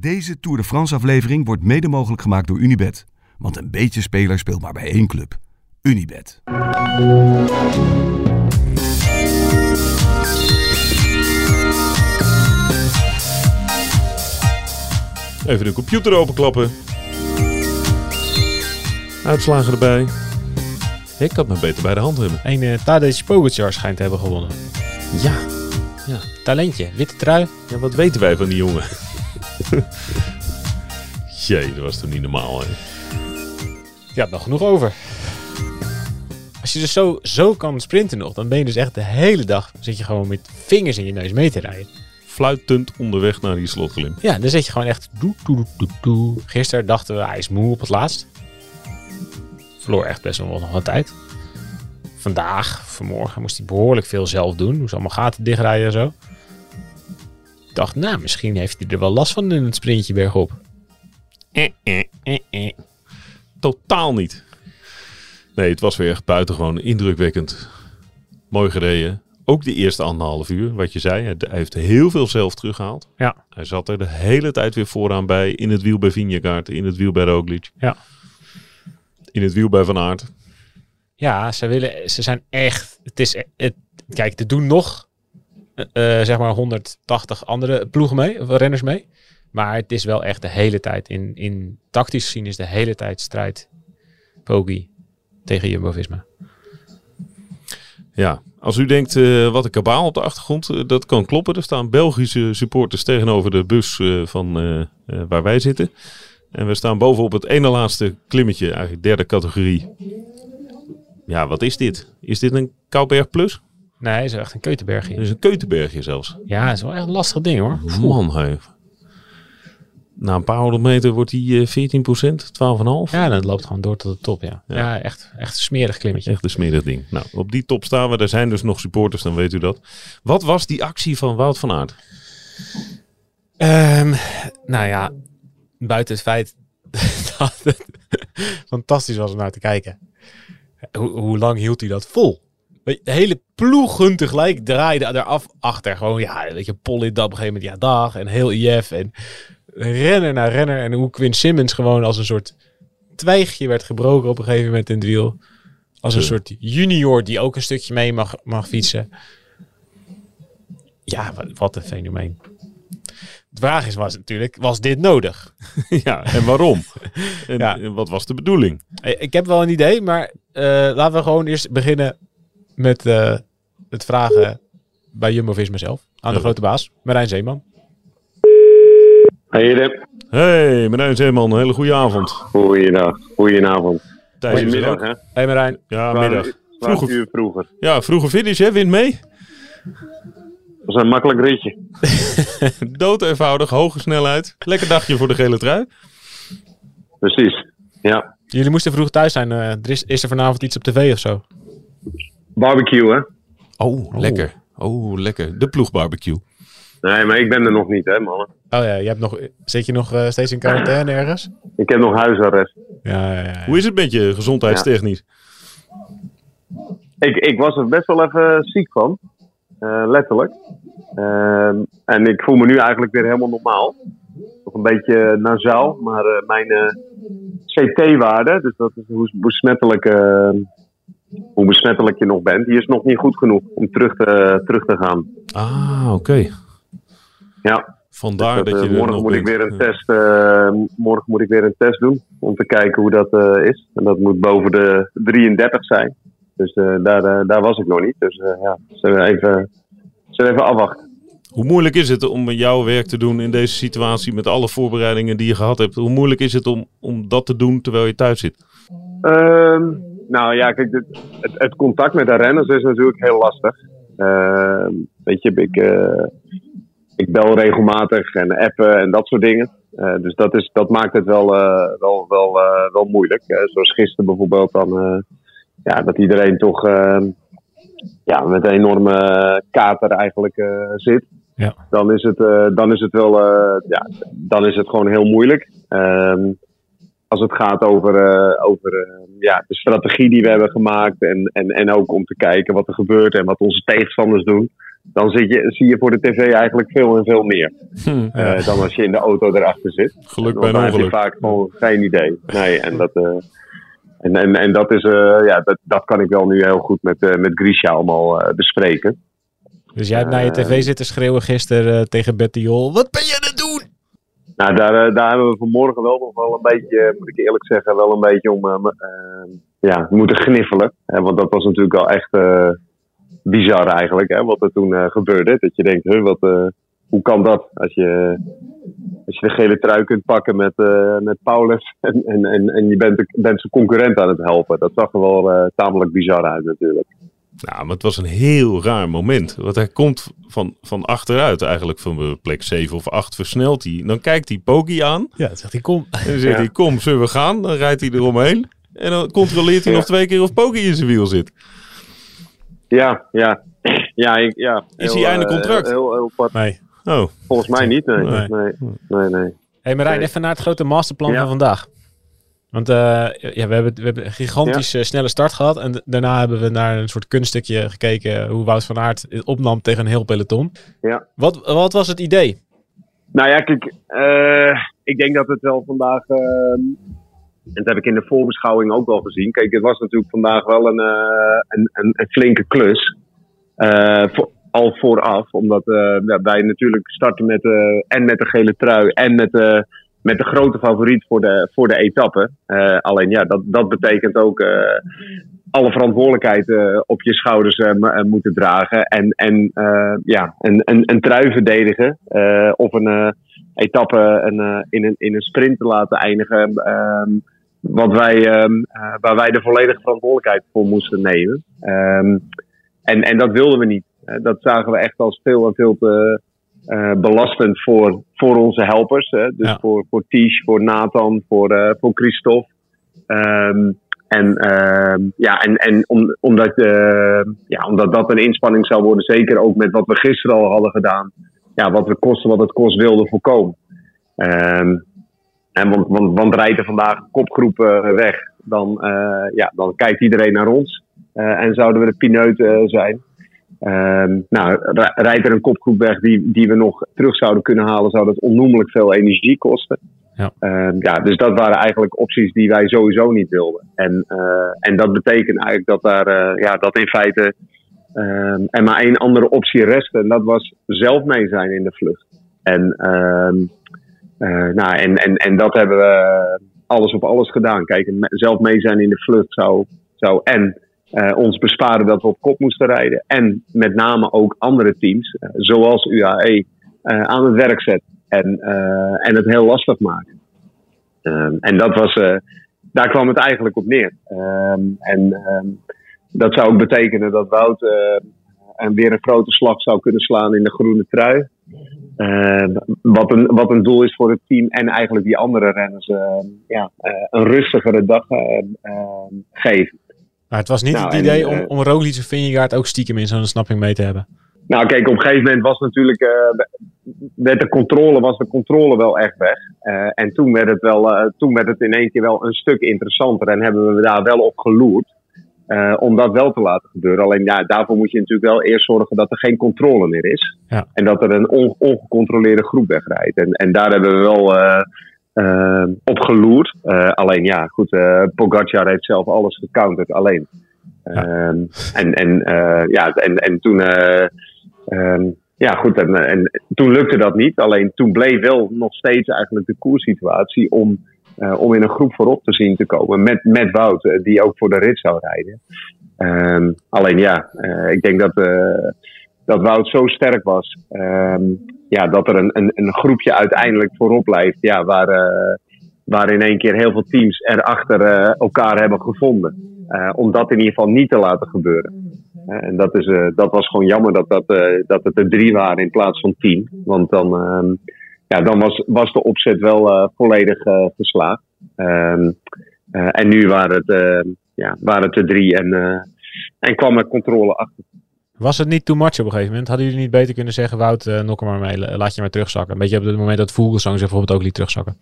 Deze Tour de France aflevering wordt mede mogelijk gemaakt door Unibet. Want een beetje speler speelt maar bij één club. Unibet. Even de computer openklappen. Uitslagen erbij. Ik had me beter bij de hand hebben. Een uh, Tadej Pogacar schijnt te hebben gewonnen. Ja. Ja. Talentje, witte trui. Ja, wat weten wij van die jongen? Jee, dat was toch niet normaal, hè? Je had nog genoeg over. Als je dus zo, zo kan sprinten nog, dan ben je dus echt de hele dag... zit je gewoon met vingers in je neus mee te rijden. Fluitend onderweg naar die slotglim. Ja, dan zit je gewoon echt... Doe, doe, doe, doe. Gisteren dachten we, hij is moe op het laatst. Verloor echt best wel nog wat tijd. Vandaag, vanmorgen, moest hij behoorlijk veel zelf doen. Moest allemaal gaten dichtrijden en zo. Dacht, nou, misschien heeft hij er wel last van in het sprintje bergop. Eh, eh, eh, eh. Totaal niet. Nee, het was weer echt buitengewoon indrukwekkend. Mooi gereden. Ook de eerste anderhalf uur, wat je zei. Hij heeft heel veel zelf teruggehaald. Ja. Hij zat er de hele tijd weer vooraan bij. In het wiel bij Vingegaard, in het wiel bij Roglic. Ja. In het wiel bij Van Aert. Ja, ze, willen, ze zijn echt. Het is, het, kijk, er doen nog zeg maar 180 andere ploegen mee, of renners mee. Maar het is wel echt de hele tijd. In, in tactisch gezien is de hele tijd strijd. Poggi tegen Jumbo Visma. Ja, als u denkt eh, wat een kabaal op de achtergrond, eh, dat kan kloppen. Er staan Belgische supporters tegenover de bus eh, van eh, eh, waar wij zitten. En we staan bovenop het ene laatste klimmetje, eigenlijk derde categorie. Ja, wat is dit? Is dit een Kouberg Plus? Nee, is echt een Keutenbergje. Is een Keutenbergje zelfs. Ja, is wel echt een lastig ding hoor. Man. Na een paar honderd meter wordt die eh 14% 12,5. Ja, dat loopt gewoon door tot de top, ja. Ja. Ja, echt, echt een smerig klimmetje. Echt een smerig ding. Nou, op die top staan we. Er zijn dus nog supporters, dan weet u dat. Wat was die actie van Wout van Aert? Ehm, nou ja, buiten het feit dat het fantastisch was om naar te kijken. Hoe, hoe lang hield hij dat vol? De hele ploegen tegelijk draaiden eraf achter. Gewoon, ja, weet je, Polly dat op een gegeven moment, ja, dag. En heel IF. En renner naar renner. En hoe Quinn Simmons gewoon als een soort twijgje werd gebroken op een gegeven moment in het wiel. Als een soort junior die ook een stukje mee mag, mag fietsen. Ja, wat, wat een fenomeen. De vraag is, was natuurlijk, was dit nodig? ja, en waarom? En, Ja. en wat was de bedoeling? Eh, Ik heb wel een idee, maar eh, laten we gewoon eerst beginnen met eh, het vragen bij Jumbo-Visma zelf. Aan de Ja. grote baas, Marijn Zeeman. Hey Rip, Hey, Marijn Zeeman, een hele goede avond. goeiedag, goedenavond. Goedemiddag hè. Hey Marijn. Ja, middag. Vroeger, uur vroeger. ja, vroege finish, hè? Win mee. Dat is een makkelijk ritje. Dood eenvoudig, hoge snelheid. Lekker dagje voor de gele trui. Precies. Ja. Jullie moesten vroeg thuis zijn. eh, er is, is er vanavond iets op tv of zo? Barbecue hè. Oh, lekker. Oh, lekker. De ploegbarbecue. Nee, maar ik ben er nog niet hè mannen. Oh ja, je hebt nog, zit je nog eh, steeds in quarantaine ergens? Ik heb nog huisarrest. Ja, ja, ja. Hoe is het met je gezondheidstechnisch? Ik, ik was er best wel even ziek van. Eh, letterlijk. Ehm, en ik voel me nu eigenlijk weer helemaal normaal. Nog een beetje nasaal, maar eh, mijn eh, CT-waarde, dus dat is hoe besmettelijk, eh, hoe besmettelijk je nog bent, die is nog niet goed genoeg om terug te, terug te gaan. Ah, oké. Ja, Vandaar Dat, dat, eh, je morgen nog moet ik bent. weer een test. eh, morgen moet ik weer een test doen om te kijken hoe dat eh, is. En dat moet boven de 33 zijn. Dus daar, daar was ik nog niet. Dus ja, zullen we even, zullen we even afwachten. Hoe moeilijk is het om jouw werk te doen in deze situatie met alle voorbereidingen die je gehad hebt? Hoe moeilijk is het om, om dat te doen terwijl je thuis zit? Ehm, nou ja, kijk, dit- het, het contact met de renners is natuurlijk heel lastig. Ehm, weet je, ik, eh, ik bel regelmatig en appen en dat soort dingen. Eh, dus dat, is, dat maakt het wel, eh, wel, wel, wel moeilijk. Zoals gisteren bijvoorbeeld dan, ja, dat iedereen toch eh, ja, met een enorme kater eigenlijk zit. Ja. Dan, is het, dan is het wel, ja, dan is het gewoon heel moeilijk. Ehm, als het gaat over, eh, over eh, ja, de strategie die we hebben gemaakt. En, en, en ook om te kijken wat er gebeurt en wat onze tegenstanders doen. dan zit je, zie je voor de tv eigenlijk veel en veel meer. Hm. eh, dan als je in de auto erachter zit. Geluk bij een dan heb je ongeluk. vaak gewoon geen idee. Nee, en dat, eh, en, en, en dat, is, eh, ja, dat, dat kan ik wel nu heel goed met, eh met Grisha allemaal eh, bespreken. Dus jij hebt naar je tv zitten schreeuwen gisteren tegen Betty Jol. Wat ben je? Nou, daar, eh, daar hebben we vanmorgen wel nog wel een beetje, eh, moet ik eerlijk zeggen, wel een beetje om eh, ja, moeten gniffelen. Want dat was natuurlijk wel echt bizar eigenlijk, hè, wat er toen gebeurde. Dat je denkt, huh, wat, hoe kan dat? Als je, als je de gele trui kunt pakken met, met Paulus en, en, en, en je bent, bent zijn concurrent aan het helpen. Dat zag er wel tamelijk bizar uit natuurlijk. Nou, maar het was een heel raar moment. Want hij komt van, van achteruit eigenlijk van plek 7 of 8 versnelt hij. Dan kijkt hij Poki aan. Ja, dat zegt hij, kom. En dan zegt Ja. hij, kom, zullen we gaan? Dan rijdt hij eromheen. En dan controleert hij Ja. nog twee keer of Poki in zijn wiel zit. Ja, ja. Ja, ik, ja. Is Heel, hij einde eh, contract? Heel, heel, heel apart. Nee. Oh, Volgens mij niet, nee. Nee. Nee, nee, nee. hey Marijn, Nee. even naar het grote masterplan Ja. van vandaag. Want eh, ja, we, hebben, we hebben een gigantisch eh, snelle start gehad. En daarna hebben we naar een soort kunststukje gekeken hoe Wout van Aert het opnam tegen een heel peloton. Ja. Wat, wat was het idee? Nou ja, kijk, eh, ik denk dat het wel vandaag, en dat heb ik in de voorbeschouwing ook wel gezien. Kijk, het was natuurlijk vandaag wel een, een, een, een flinke klus. Voor- al vooraf, omdat wij natuurlijk starten met, en met de gele trui en met, de met de grote favoriet voor de, voor de etappe. Eh, alleen ja, dat, dat betekent ook eh, alle verantwoordelijkheid eh, op je schouders moeten dragen. En, en ja, een, een, een trui verdedigen. of een etappe een, in, een, in een sprint te laten eindigen. ehm, wat wij, ehm, eh, waar wij de volledige verantwoordelijkheid voor moesten nemen. Ehm, en, en dat wilden we niet. Dat zagen we echt als veel en veel te eh, belastend voor, voor onze helpers. Hè? Dus Ja. voor, voor Tish, voor Nathan, voor, eh, voor Christophe. Ehm, en, ehm, ja, en, en om, omdat, eh, ja, omdat dat een inspanning zou worden, zeker ook met wat we gisteren al hadden gedaan. Ja, wat we kosten wat het kost wilden voorkomen. Ehm, en want, want, want rijdt er vandaag een kopgroep eh, weg, dan, ja, dan kijkt iedereen naar ons. En zouden we de pineut zijn. Ehm, nou, ri- rijdt er een kopgroep weg die, die we nog terug zouden kunnen halen, zou dat onnoemelijk veel energie kosten. Ja. Ehm, ja, dus dat waren eigenlijk opties die wij sowieso niet wilden. En, eh, en dat betekent eigenlijk dat daar, eh, ja, dat in feite ehm, er maar één andere optie restte. En dat was zelf mee zijn in de vlucht. En, eh, nou, en, en, en dat hebben we alles op alles gedaan. Kijk, zelf mee zijn in de vlucht zou, zou en eh, ons besparen dat we op kop moesten rijden. En met name ook andere teams, eh, zoals UAE, eh, aan het werk zetten. En, en het heel lastig maken. Ehm, en dat was, daar kwam het eigenlijk op neer. Ehm, en ehm, dat zou ook betekenen dat Wout weer een grote slag zou kunnen slaan in de groene trui. Wat, een, wat een doel is voor het team en eigenlijk die andere renners ja, een rustigere dag geven. Maar het was niet Nou, het idee eh, om, om Roglic en Vingegaard ook stiekem in zo'n snapping mee te hebben. Nou, kijk, op een gegeven moment was natuurlijk. eh, werd de controle, was de controle wel echt weg. Eh, en toen werd, het wel, toen werd het in één keer wel een stuk interessanter. En hebben we daar wel op geloerd. om dat wel te laten gebeuren. Alleen ja, daarvoor moet je natuurlijk wel eerst zorgen dat er geen controle meer is. Ja. En dat er een on- ongecontroleerde groep wegrijdt. En, en daar hebben we wel eh, op geloerd. Eh, alleen ja, goed, eh Pogacar heeft zelf alles gecounterd alleen. Ehm, en, en, eh, ja, en, en toen. eh, ehm, ja, goed. En, en toen lukte dat niet. Alleen toen bleef wel nog steeds eigenlijk de koerssituatie om, om in een groep voorop te zien te komen. Met, met Wout, die ook voor de rit zou rijden. Ehm, alleen ja, ik denk dat, dat Wout zo sterk was. ehm, ja, dat er een, een, een groepje uiteindelijk voorop blijft. Ja, waar, eh, waar in één keer heel veel teams erachter eh, elkaar hebben gevonden. Eh, om dat in ieder geval niet te laten gebeuren. En dat, is, dat was gewoon jammer dat, dat, dat het er drie waren in plaats van tien. Want dan, ehm, ja, dan was, was de opzet wel volledig geslaagd. Ehm, eh, en nu waren het, ja, waren het er drie en, en kwam er controle achter. Was het niet too much op een gegeven moment? Hadden jullie niet beter kunnen zeggen, Wout, eh nok er maar mee, laat je maar terugzakken. Een beetje op het moment dat Vogelsang zich bijvoorbeeld ook liet terugzakken.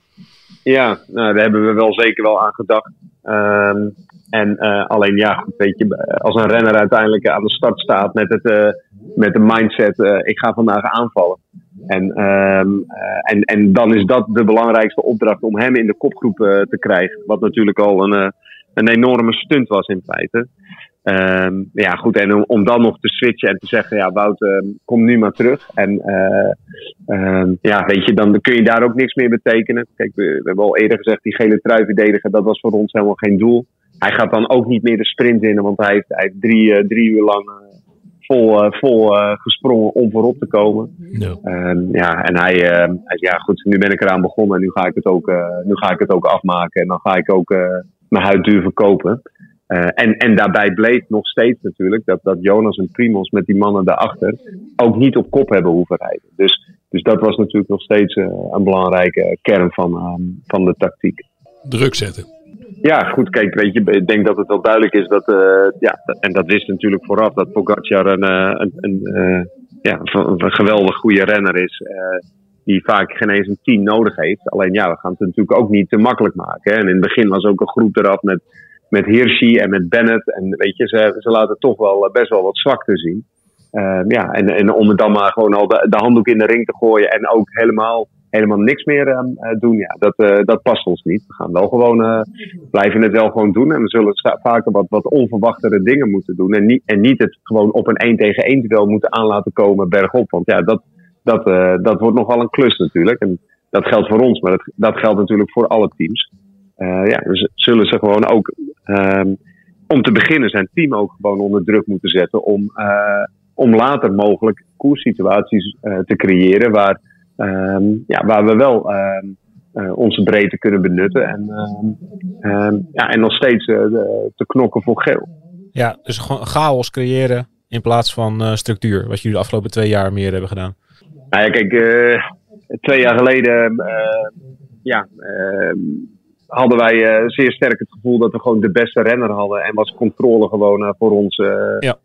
Ja, nou, daar hebben we wel zeker wel aan gedacht. Ehm, en eh, alleen ja, weet je, als een renner uiteindelijk aan de start staat met het, eh, met de mindset, ik ga vandaag aanvallen. En, ehm, en, en dan is dat de belangrijkste opdracht om hem in de kopgroep te krijgen. Wat natuurlijk al een, een enorme stunt was in feite. Ehm, ja, goed. En om, om, dan nog te switchen en te zeggen: Ja, Wout, uh, kom nu maar terug. En uh, ja, weet je, dan kun je daar ook niks meer betekenen. Kijk, we, we hebben al eerder gezegd: die gele trui verdedigen, dat was voor ons helemaal geen doel. Hij gaat dan ook niet meer de sprint in, want hij heeft, hij heeft drie, uh, drie uur lang vol, vol gesprongen om voorop te komen. No. ja, en hij, hij ja, goed, nu ben ik eraan begonnen en nu ga ik het ook, nu ga ik het ook afmaken. En dan ga ik ook mijn huid duur verkopen. Uh, en, en daarbij bleef nog steeds natuurlijk dat, dat Jonas en Primos met die mannen daarachter ook niet op kop hebben hoeven rijden. Dus, dus dat was natuurlijk nog steeds uh, een belangrijke kern van, um, van de tactiek. Druk zetten. Ja, goed, kijk, weet je, ik denk dat het wel duidelijk is dat, uh, ja, en dat wist natuurlijk vooraf, dat Pogacar een, een, een, ja, een geweldig goede renner is die vaak geen eens een team nodig heeft. Alleen ja, we gaan het natuurlijk ook niet te makkelijk maken. Hè. En in het begin was ook een groep eraf met met Hirschi en met Bennett. En weet je, ze, ze laten toch wel eh, best wel wat zwakte zien. Uh, ja, en, en om het dan maar gewoon al de, de, handdoek in de ring te gooien en ook helemaal, helemaal niks meer uh, doen, ja, dat, uh, dat past ons niet. We gaan wel gewoon, blijven het wel gewoon doen. En we zullen vaker wat, wat onverwachtere dingen moeten doen. En niet, en niet het gewoon op een 1 tegen 1 duel moeten aan laten komen bergop. Want ja, dat, dat, dat wordt nogal een klus natuurlijk. En dat geldt voor ons, maar dat, dat geldt natuurlijk voor alle teams. ja, dus zullen ze gewoon ook Um, om te beginnen zijn team ook gewoon onder druk moeten zetten om, uh, om later mogelijk koerssituaties uh, te creëren waar, um, ja, waar we wel um, uh, onze breedte kunnen benutten en, ja, en nog steeds te knokken voor geel. Ja, dus gewoon chaos creëren in plaats van structuur, wat jullie de afgelopen twee jaar meer hebben gedaan. Nou ja, kijk, twee jaar geleden ja, hadden wij uh, zeer sterk het gevoel dat we gewoon de beste renner hadden. En was controle gewoon uh, voor ons uh, ja.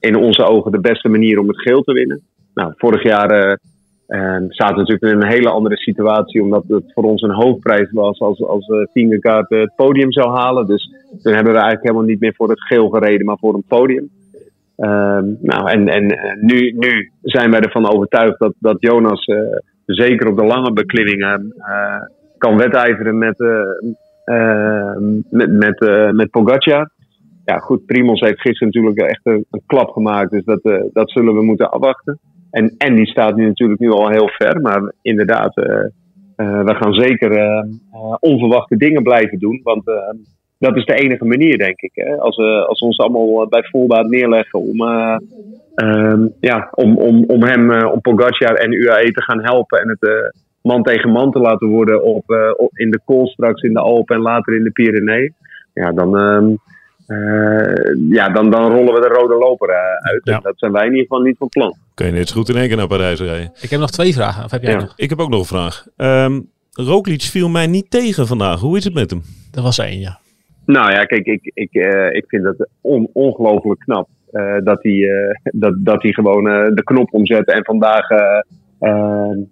in onze ogen de beste manier om het geel te winnen. Nou, vorig jaar zaten we natuurlijk in een hele andere situatie. Omdat het voor ons een hoofdprijs was als, als het podium zou halen. Dus toen hebben we eigenlijk helemaal niet meer voor het geel gereden, maar voor een podium. Ehm, nou, en, en nu, nu zijn wij ervan overtuigd dat, dat Jonas zeker op de lange beklimmingen kan wedijveren met, uh, met, met, uh, met Pogacar. Ja, goed, Primos heeft gisteren natuurlijk echt een, klap gemaakt. Dus dat, uh, dat zullen we moeten afwachten. En, en die staat nu natuurlijk nu al heel ver. Maar inderdaad, we gaan zeker onverwachte dingen blijven doen. Want dat is de enige manier, denk ik. Hè? Als, we, als ons allemaal bij volbaat neerleggen om, uh, ja, om, om, om hem, om Pogacar en UAE te gaan helpen en het man tegen man te laten worden op, uh, in de Kool straks in de Alpen en later in de Pyrenee. Ja, dan, uh, ja, dan, dan rollen we de rode loper uh, uit. Ja. Dat zijn wij in ieder geval niet van plan. Kun je net zo goed in één keer naar Parijs rijden. Ik heb nog twee vragen. Of heb jij nog? Ik heb ook nog een vraag. Um, Roglic viel mij niet tegen vandaag. Hoe is het met hem? Dat was één, ja. Nou ja, kijk, ik, ik, ik vind het on, ongelooflijk knap. dat, hij, dat, dat hij gewoon de knop omzet en vandaag uh,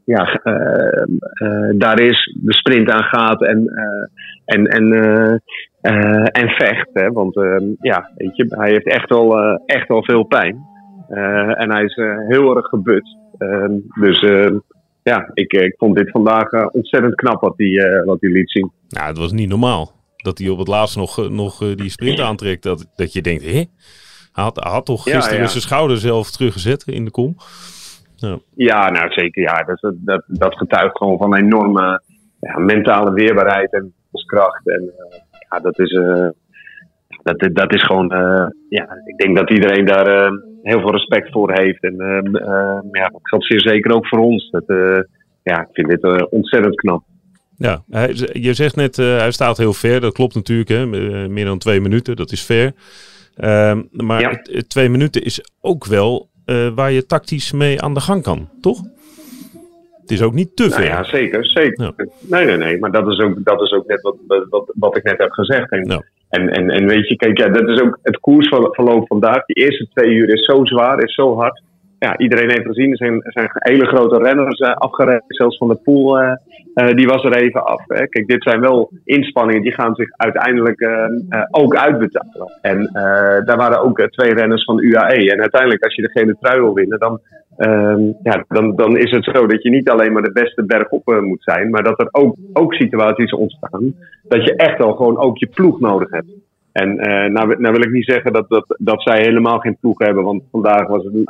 ja, uh, uh, daar is de sprint aan gaat en, en, en, en vecht. Hè? Want ehm, ja, weet je, hij heeft echt wel, echt wel veel pijn. en hij is heel erg gebut. Ehm, dus ja, ik, ik vond dit vandaag ontzettend knap wat hij, wat hij liet zien. Nou, het was niet normaal. Dat hij op het laatst nog, nog die sprint aantrekt. Dat, dat je denkt, hé? Hij had, had toch gisteren ja, ja. zijn schouder zelf teruggezet in de kom. Ja, ja nou zeker. Ja, dat, dat, dat getuigt gewoon van een enorme ja, mentale weerbaarheid en kracht. En uh, ja, dat is, uh, dat, dat is gewoon, uh, ja, ik denk dat iedereen daar heel veel respect voor heeft. En ja, dat geldt zeer zeker ook voor ons. Dat, ja, ik vind dit ontzettend knap. Ja, hij, je zegt net, hij staat heel ver. Dat klopt natuurlijk, hè? meer dan twee minuten. Dat is ver. Ehm, maar ja. twee minuten is ook wel waar je tactisch mee aan de gang kan, toch? Het is ook niet te nou veel. ja, zeker. zeker. Ja. Nee, nee, nee. Maar dat is ook, dat is ook net wat, wat, wat ik net heb gezegd. En, ja. en, en, en weet je, kijk, ja, dat is ook het koersverloop vandaag. Die eerste twee uur is zo zwaar, is zo hard. Ja, iedereen heeft gezien, er zijn, hele grote renners uh, afgereden. Zelfs van de pool, die was er even af. Hè. Kijk, dit zijn wel inspanningen die gaan zich uiteindelijk ook uitbetalen. En daar waren ook twee renners van UAE. En uiteindelijk, als je de gele trui wil winnen, dan, ehm, ja, dan, dan is het zo dat je niet alleen maar de beste bergop moet zijn, maar dat er ook, ook situaties ontstaan dat je echt al gewoon ook je ploeg nodig hebt. En uh, nou, nou, wil ik niet zeggen dat, dat, dat zij helemaal geen ploeg hebben. Want vandaag was het uh,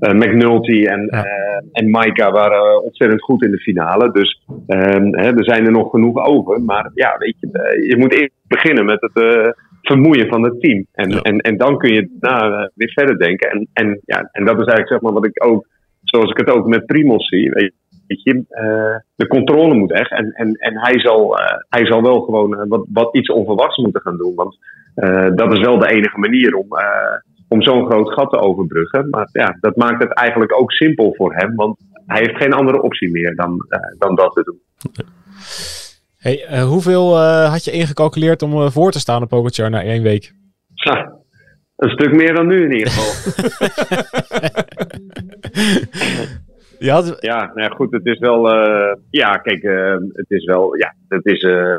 uh, McNulty en, ja. en Maika waren ontzettend goed in de finale. Dus ehm, hè, er zijn er nog genoeg over. Maar ja, weet je, je moet eerst beginnen met het vermoeien van het team. En, ja. en, en dan kun je nou, weer verder denken. En, en, ja, en dat is eigenlijk zeg maar wat ik ook, zoals ik het ook met Primos zie. Weet je, uh, de controle moet echt. En, en, en hij, zal, uh, hij zal wel gewoon uh, wat, wat iets onverwachts moeten gaan doen. Want dat is wel de enige manier om, om zo'n groot gat te overbruggen. Maar ja, dat maakt het eigenlijk ook simpel voor hem. Want hij heeft geen andere optie meer dan, dan dat te doen. Hey, hoeveel had je ingecalculeerd om voor te staan op Pogacar na één week? Ha, een stuk meer dan nu in ieder geval. Ja, ja, nou ja, goed, het is wel. Uh, ja, kijk, uh, het is wel. Ja, het is. Uh,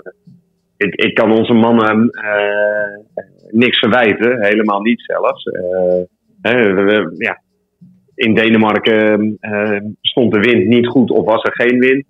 ik, ik kan onze mannen niks verwijten, helemaal niet zelfs. Hè, we, ja. In Denemarken stond de wind niet goed of was er geen wind.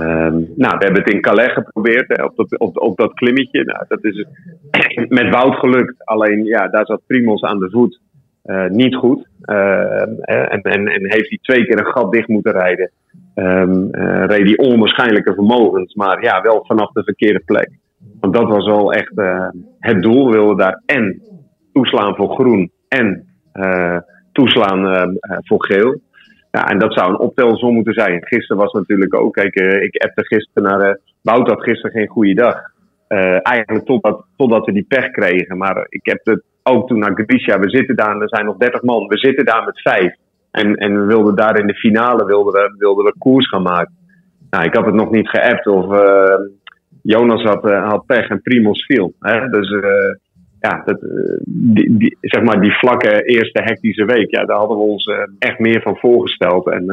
Um, nou, we hebben het in Calais geprobeerd, op, dat, op, op dat klimmetje. Nou, dat is met Wout gelukt. Alleen, ja, daar zat Primos aan de voet. Uh, niet goed. Uh, en, en, en, heeft hij twee keer een gat dicht moeten rijden. Um, uh, reed hij onwaarschijnlijke vermogens, maar ja, wel vanaf de verkeerde plek. Want dat was wel echt het doel. We wilden daar en toeslaan voor groen en toeslaan voor geel. Ja, en dat zou een optelsom moeten zijn. Gisteren was natuurlijk ook, kijk, ik appte gisteren naar, Wout had gisteren geen goede dag. eigenlijk totdat, totdat we die pech kregen. Maar ik heb het ook toen naar Galicia. We zitten daar, er zijn nog 30 man. We zitten daar met vijf. En, en we wilden daar in de finale wilden we, wilden we koers gaan maken. Nou, ik had het nog niet geappt of Jonas had, had pech en Primos viel. Hè? Dus ja, dat, die, die, zeg maar die vlakke eerste hectische week, ja, daar hadden we ons echt meer van voorgesteld. En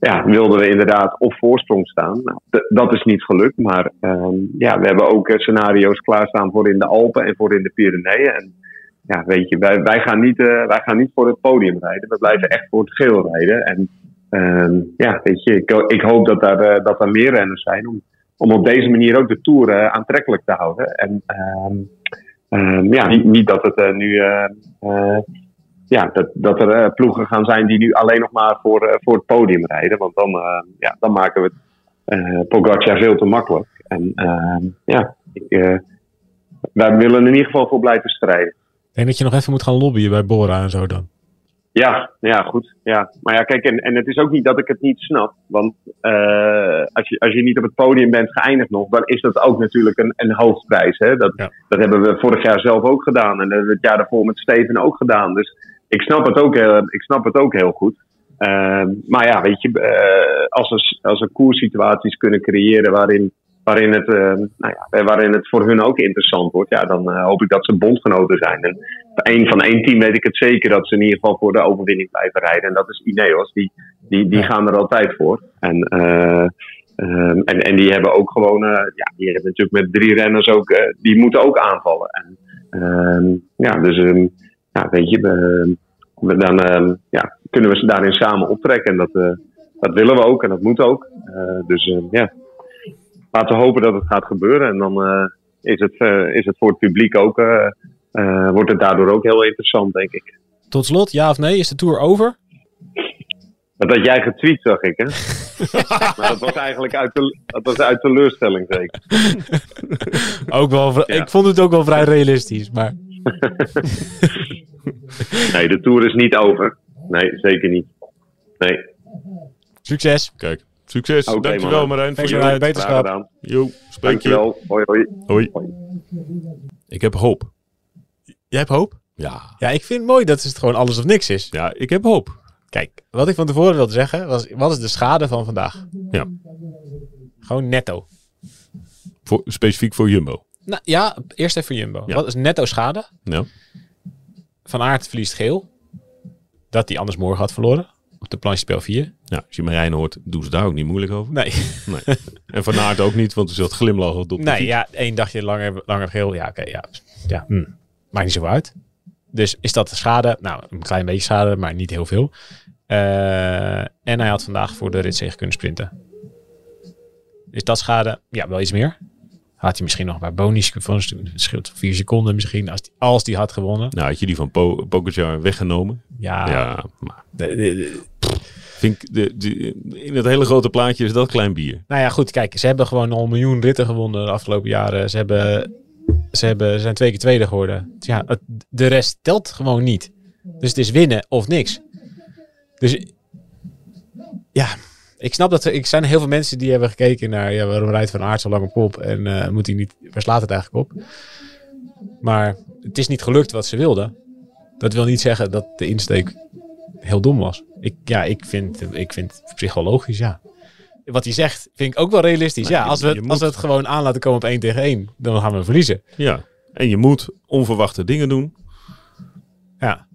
ja, wilden we inderdaad op voorsprong staan. Nou, dat is niet gelukt, maar ehm, ja, we hebben ook scenario's klaarstaan voor in de Alpen en voor in de Pyreneeën. En ja, weet je, wij, wij, gaan niet, wij gaan niet voor het podium rijden. We blijven echt voor het geel rijden. En uh, ja, weet je, ik, ik hoop dat uh, dat er meer renners zijn om, om op deze manier ook de Tour aantrekkelijk te houden. En ehm, ja, niet, dat het nu... ja, dat, dat er ploegen gaan zijn die nu alleen nog maar voor, voor het podium rijden. Want dan, ja, dan maken we het Pogacar veel te makkelijk. En ehm, ja, ik, wij willen in ieder geval voor blijven strijden. Denk dat je nog even moet gaan lobbyen bij Bora en zo dan. Ja, ja, goed. Ja. Maar ja, kijk, en, en het is ook niet dat ik het niet snap. Want uh, als, je, als je niet op het podium bent geëindigd nog, dan is dat ook natuurlijk een, een hoofdprijs. Hè? Dat, ja. dat hebben we vorig jaar zelf ook gedaan. En dat hebben we het jaar daarvoor met Steven ook gedaan. Dus ik snap het ook heel, ik snap het ook heel goed. Uh, maar ja, weet je, uh, als, er, als er koerssituaties kunnen creëren waarin waarin het, uh, nou ja, waarin het voor hun ook interessant wordt, ja, dan uh, hoop ik dat ze bondgenoten zijn. En een, van één team weet ik het zeker dat ze in ieder geval voor de overwinning blijven rijden. En dat is Ineos. Die, die, die gaan er altijd voor. En, uh, en, en die hebben ook gewoon, ja, die hebben natuurlijk met drie renners ook, die moeten ook aanvallen. En, ehm, ja, dus um, ja, weet je, we, dan ehm, ja, kunnen we ze daarin samen optrekken. En dat, dat willen we ook en dat moet ook. dus ja laten we hopen dat het gaat gebeuren. En dan uh, is, het, uh, is het voor het publiek ook, uh, wordt het daardoor ook heel interessant, denk ik. Tot slot, ja of nee, is de tour over? Dat had jij getweet, zag ik, hè? maar dat was eigenlijk uit, de, dat was uit teleurstelling, zeker. ook wel, ja. Ik vond het ook wel vrij realistisch, maar... nee, de tour is niet over. Nee, zeker niet. Nee. Succes. Kijk. Succes. Okay, Dankjewel man. Marijn. Voor je beterschap. Jo, spreek Dankjewel. je. Hoi, hoi. Hoi. Ik heb hoop. Jij hebt hoop? Ja. Ja, ik vind het mooi dat het gewoon alles of niks is. Ja, ik heb hoop. Kijk, wat ik van tevoren wilde zeggen was, wat is de schade van vandaag? Ja. Gewoon netto. Voor, specifiek voor Jumbo? Nou ja, eerst even Jumbo. Ja. Wat is netto schade? Ja. Van Aert verliest geel. Dat hij anders morgen had verloren. Op de planche spel 4. Ja, als je Marijn hoort, doen ze daar ook niet moeilijk over. Nee, Nee. En Van Aert ook niet, want er zat glimlach op de nee fiets. ja, één dagje langer, langer geel. Ja, oké, ja. ja hm. Maakt niet zoveel uit. Dus is dat schade? Nou, een klein beetje schade, maar niet heel veel. Eh, en hij had vandaag voor de ritzege kunnen sprinten. Is dat schade? Ja, wel iets meer. Had hij misschien nog bij bonus van een scheelt vier seconden misschien als die, als die had gewonnen. Nou, had je die van po Pogacar weggenomen? Ja, ja, maar de- de- de- vind ik, de, de, in het hele grote plaatje is dat klein bier. Nou ja, goed. Kijk, ze hebben gewoon al een miljoen ritten gewonnen de afgelopen jaren. Ze, hebben, ze, hebben, ze zijn twee keer tweede geworden. Dus ja, het- de rest telt gewoon niet. Dus het is winnen of niks. Dus ja, ik snap dat er, ik zijn heel veel mensen die hebben gekeken naar ja, waarom rijdt Van Aert zo lang op kop en eh, moet hij niet, waar slaat het eigenlijk op? Maar het is niet gelukt wat ze wilden. Dat wil niet zeggen dat de insteek heel dom was. Ik, ja, ik vind, ik vind het op zich wel logisch, ja wat hij zegt, vind ik ook wel realistisch. Nou, ja, als we, het, als we het gewoon aan laten komen op 1 tegen 1, dan gaan we verliezen. Ja, en je moet onverwachte dingen doen. Ja.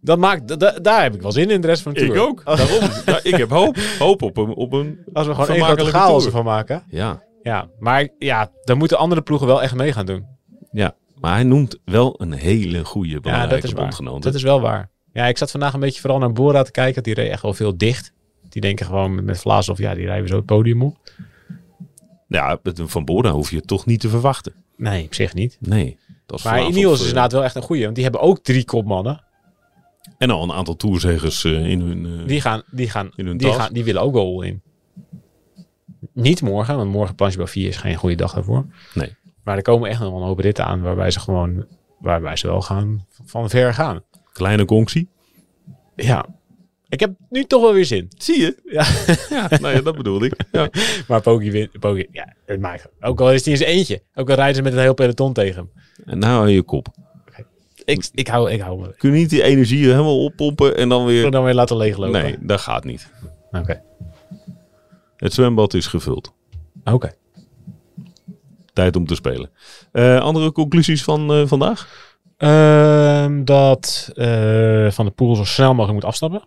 Dat maakt, da- da- daar heb ik wel zin in de rest van de tour. Ik ook. Daarom, ja, ik heb hoop, hoop op een, op een Als we gewoon grote vermakelijke chaos ervan maken. Ja, Ja, maar ja, dan moeten andere ploegen wel echt mee gaan doen. ja, maar hij noemt wel een hele goede Ja, belangrijke dat is bondgenoot. Dat is wel waar. Ja, ik zat vandaag een beetje vooral naar Bora te kijken. Die reed echt wel veel dicht. Die denken gewoon met, Vlaas of ja, die rijden zo het podium op. Ja, met een Van Bora hoef je het toch niet te verwachten. Nee, op zich niet. Nee. Dat Maar Ineos is eh, inderdaad wel echt een goeie. Want die hebben ook drie kopmannen. En al een aantal toerzegers eh, in hun... eh, Die gaan, die gaan, In hun die tas. gaan, die willen ook wel in. Niet morgen, want morgen planchebouw 4 is geen goede dag daarvoor. Nee. Maar er komen echt nog wel een hoop ritten aan waarbij ze gewoon, waarbij ze wel gaan van ver gaan. Kleine Gonxie. Ja. Ik heb nu toch wel weer zin. Zie je? Ja. Ja, nou ja, dat bedoelde ik. Ja. Maar wint, Poggi, ja, het maakt. Ook al is hij in zijn eentje. Ook al rijden ze met een heel peloton tegen hem. En nou je kop. Ik, ik hou, ik hou me. Kun je niet die energie helemaal oppompen en dan weer... wil dan weer laten leeglopen. Nee, dat gaat niet. Oké. Het zwembad is gevuld. Oké. Tijd om te spelen. Eh, andere conclusies van eh, vandaag? Ehm, dat eh, Van de Poel zo snel mogelijk moet afstappen.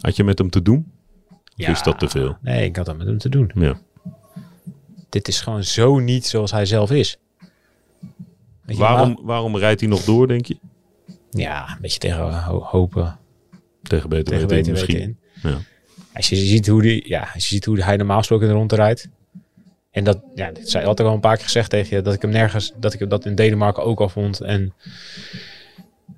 Had je met hem te doen? Of is dat te veel? Nee, ik had dat met hem te doen. Ja. Dit is gewoon zo niet zoals hij zelf is. Je, Waarom, waarom rijdt hij nog door, denk je? Ja, een beetje tegen ho- hopen. Tegen beter Tegen weten misschien. weten in. Ja. Als je ziet hoe, die, ja, als je ziet hoe hij normaal gesproken rond rijdt. En dat, ja, dit zei altijd al een paar keer gezegd tegen je. Dat ik hem nergens, dat ik dat in Denemarken ook al vond. En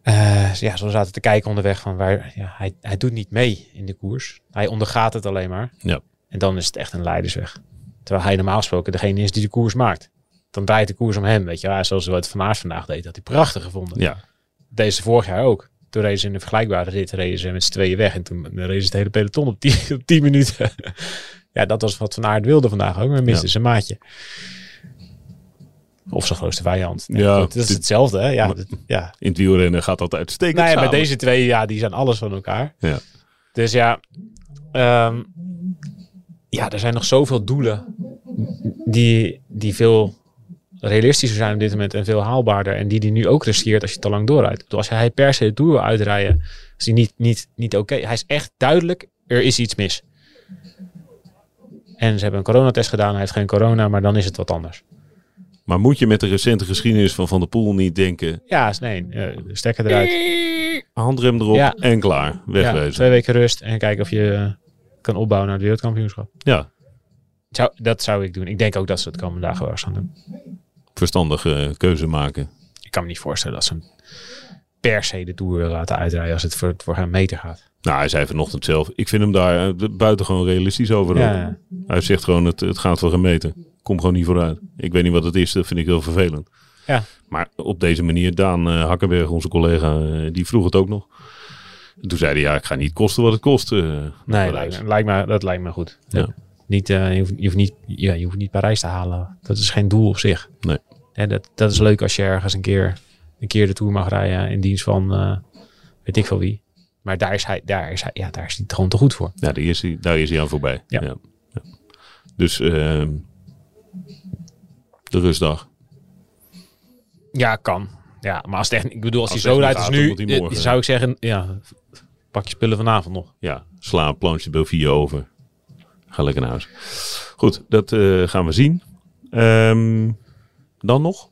eh, ja, zo zaten te kijken onderweg van waar, ja, hij, hij doet niet mee in de koers. Hij ondergaat het alleen maar. Ja. En dan is het echt een leidersweg. Terwijl hij normaal gesproken degene is die de koers maakt. Dan draait de koers om hem, weet je wel. Zoals wat Van Aert vandaag deed, dat hij prachtig gevonden. ja. Deze vorig jaar ook. Toen reden ze in een vergelijkbare rit reden ze met z'n tweeën weg. En toen reden ze het hele peloton op 10 op 10 minuten. ja, dat was wat Van Aert wilde vandaag ook. Maar miste Ja. zijn maatje. Of zijn grootste vijand. Nee, Ja, dat is hetzelfde, hè? Ja, Maar- ja. In het wielrennen gaat dat uitstekend Nou ja, met samen. deze twee, ja, die zijn alles van elkaar. Ja. Dus ja, ehm, ja, er zijn nog zoveel doelen die, die veel realistischer zijn op dit moment en veel haalbaarder. En die die nu ook riskeert als je te lang doorrijdt. Bedoel, Als hij per se de Tour wil uitrijden, is hij niet, niet, niet oké. Hij is echt duidelijk, er is iets mis. En ze hebben een coronatest gedaan, hij heeft geen corona, maar dan is het wat anders. Maar moet je met de recente geschiedenis van Van der Poel niet denken... Ja, is- nee, eh, stekker eruit. handrem erop Ja. en klaar. Ja, Wegwezen. twee weken rust en kijken of je eh, kan opbouwen naar het wereldkampioenschap. Ja, Zou, dat zou ik doen. Ik denk ook dat ze het komende dagen wel eens gaan doen. Verstandige keuze maken. Ik kan me niet voorstellen dat ze hem per se de Tour laten uitrijden als het voor, voor hem meter gaat. Nou, hij zei vanochtend zelf. Ik vind hem daar eh, buitengewoon realistisch over. Ja, Hij zegt gewoon, het, het gaat voor gemeten. Kom gewoon niet vooruit. Ik weet niet wat het is, dat vind ik heel vervelend. Ja. Maar op deze manier, Daan eh, Hakkenberg, onze collega, eh, die vroeg het ook nog. En toen zei hij, ja, ik ga niet kosten wat het kost. nee, lijkt, lijkt me, dat lijkt me goed. Ja. Niet, eh, je, hoeft, je, hoeft niet, ja, je hoeft niet Parijs te halen. Dat is geen doel op zich. Nee. En dat, dat is leuk als je ergens een keer, een keer de Tour mag rijden in dienst van eh, weet ik veel wie. Maar daar is hij, daar is hij, ja, daar is hij gewoon te goed voor. Ja, daar is hij, daar is hij aan voorbij. Ja. Ja. Ja. Dus ehm, de rustdag. Ja, kan. Ja, maar als het echt, ik bedoel, als, Als hij zo als gaat, nu, eh, morgen, zou ik zeggen, ja, pak je spullen vanavond nog. Ja, sla een planche Belvier over. Ga lekker naar huis. Goed, dat eh, gaan we zien. Ehm, dan nog?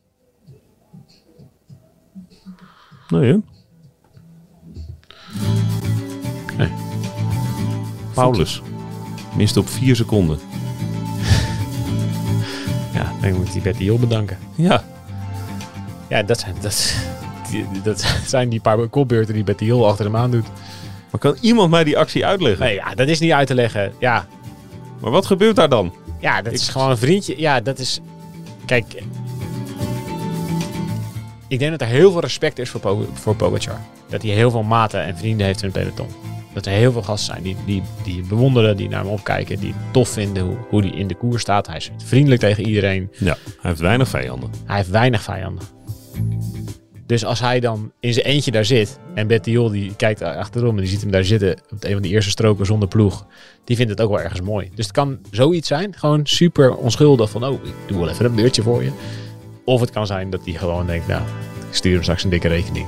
Nee, hè? Paulus. Mist op vier seconden. Ja, dan moet die Betty Hill bedanken. Ja. Ja, dat zijn, dat, die- dat zijn die paar kopbeurten die Betty Hill achter hem aan doet. Maar kan iemand mij die actie uitleggen? Nee, ja, dat is niet uit te leggen. Ja, Maar wat gebeurt daar dan? ja dat is gewoon een vriendje. Ja, dat is... Kijk... Ik denk dat er heel veel respect is voor, Po- voor Pogacar. Dat hij heel veel maten en vrienden heeft in het peloton. Dat er heel veel gasten zijn die, die, die hem bewonderen, die naar hem opkijken, die het tof vinden hoe, hoe hij in de koers staat. Hij is vriendelijk tegen iedereen. Ja, hij heeft weinig vijanden. Hij heeft weinig vijanden. Dus als hij dan in zijn eentje daar zit en Betty Hill die kijkt achterom en die ziet hem daar zitten op een van de eerste stroken zonder ploeg, die vindt het ook wel ergens mooi. Dus het kan zoiets zijn, gewoon super onschuldig van oh, ik doe wel even een beurtje voor je. Of het kan zijn dat hij gewoon denkt, nou, ik stuur hem straks een dikke rekening.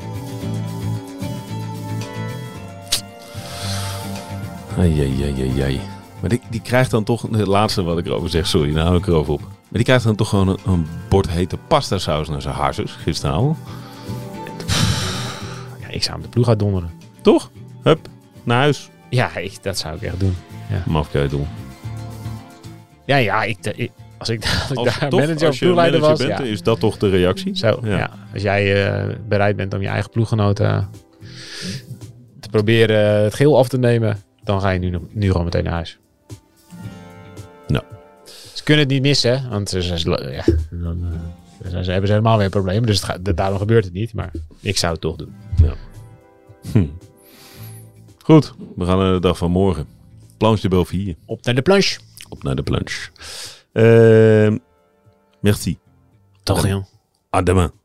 Ai. Maar die, die krijgt dan toch, het laatste wat ik erover zeg, sorry, nou hou ik erover op. Maar die krijgt dan toch gewoon een, een bord hete pasta saus naar zijn harses gisteravond. Ja, ik zou hem de ploeg uitdonderen. Toch? Hup, naar huis. Ja, ik, dat zou ik echt doen. Mafkeutel. Ja, ja, ik, ik- als ik, als ik Als, daar toch, manager of ploegleider was, bent, ja. is dat toch de reactie? Zo, Ja. ja. Als jij eh, bereid bent om je eigen ploeggenoten te proberen het geel af te nemen, dan ga je nu, nog- nu gewoon meteen naar huis. Nou. Ze kunnen het niet missen, want ze, ze- ja, dan ze, ze hebben ze helemaal weer problemen. Dus het gaat, daarom gebeurt het niet, maar ik zou het toch doen. Hm. Goed, we gaan naar de dag van morgen. Planche de Belvier. Op naar de planche. Op naar de planche. Ehm merci. Toch, joh. À demain.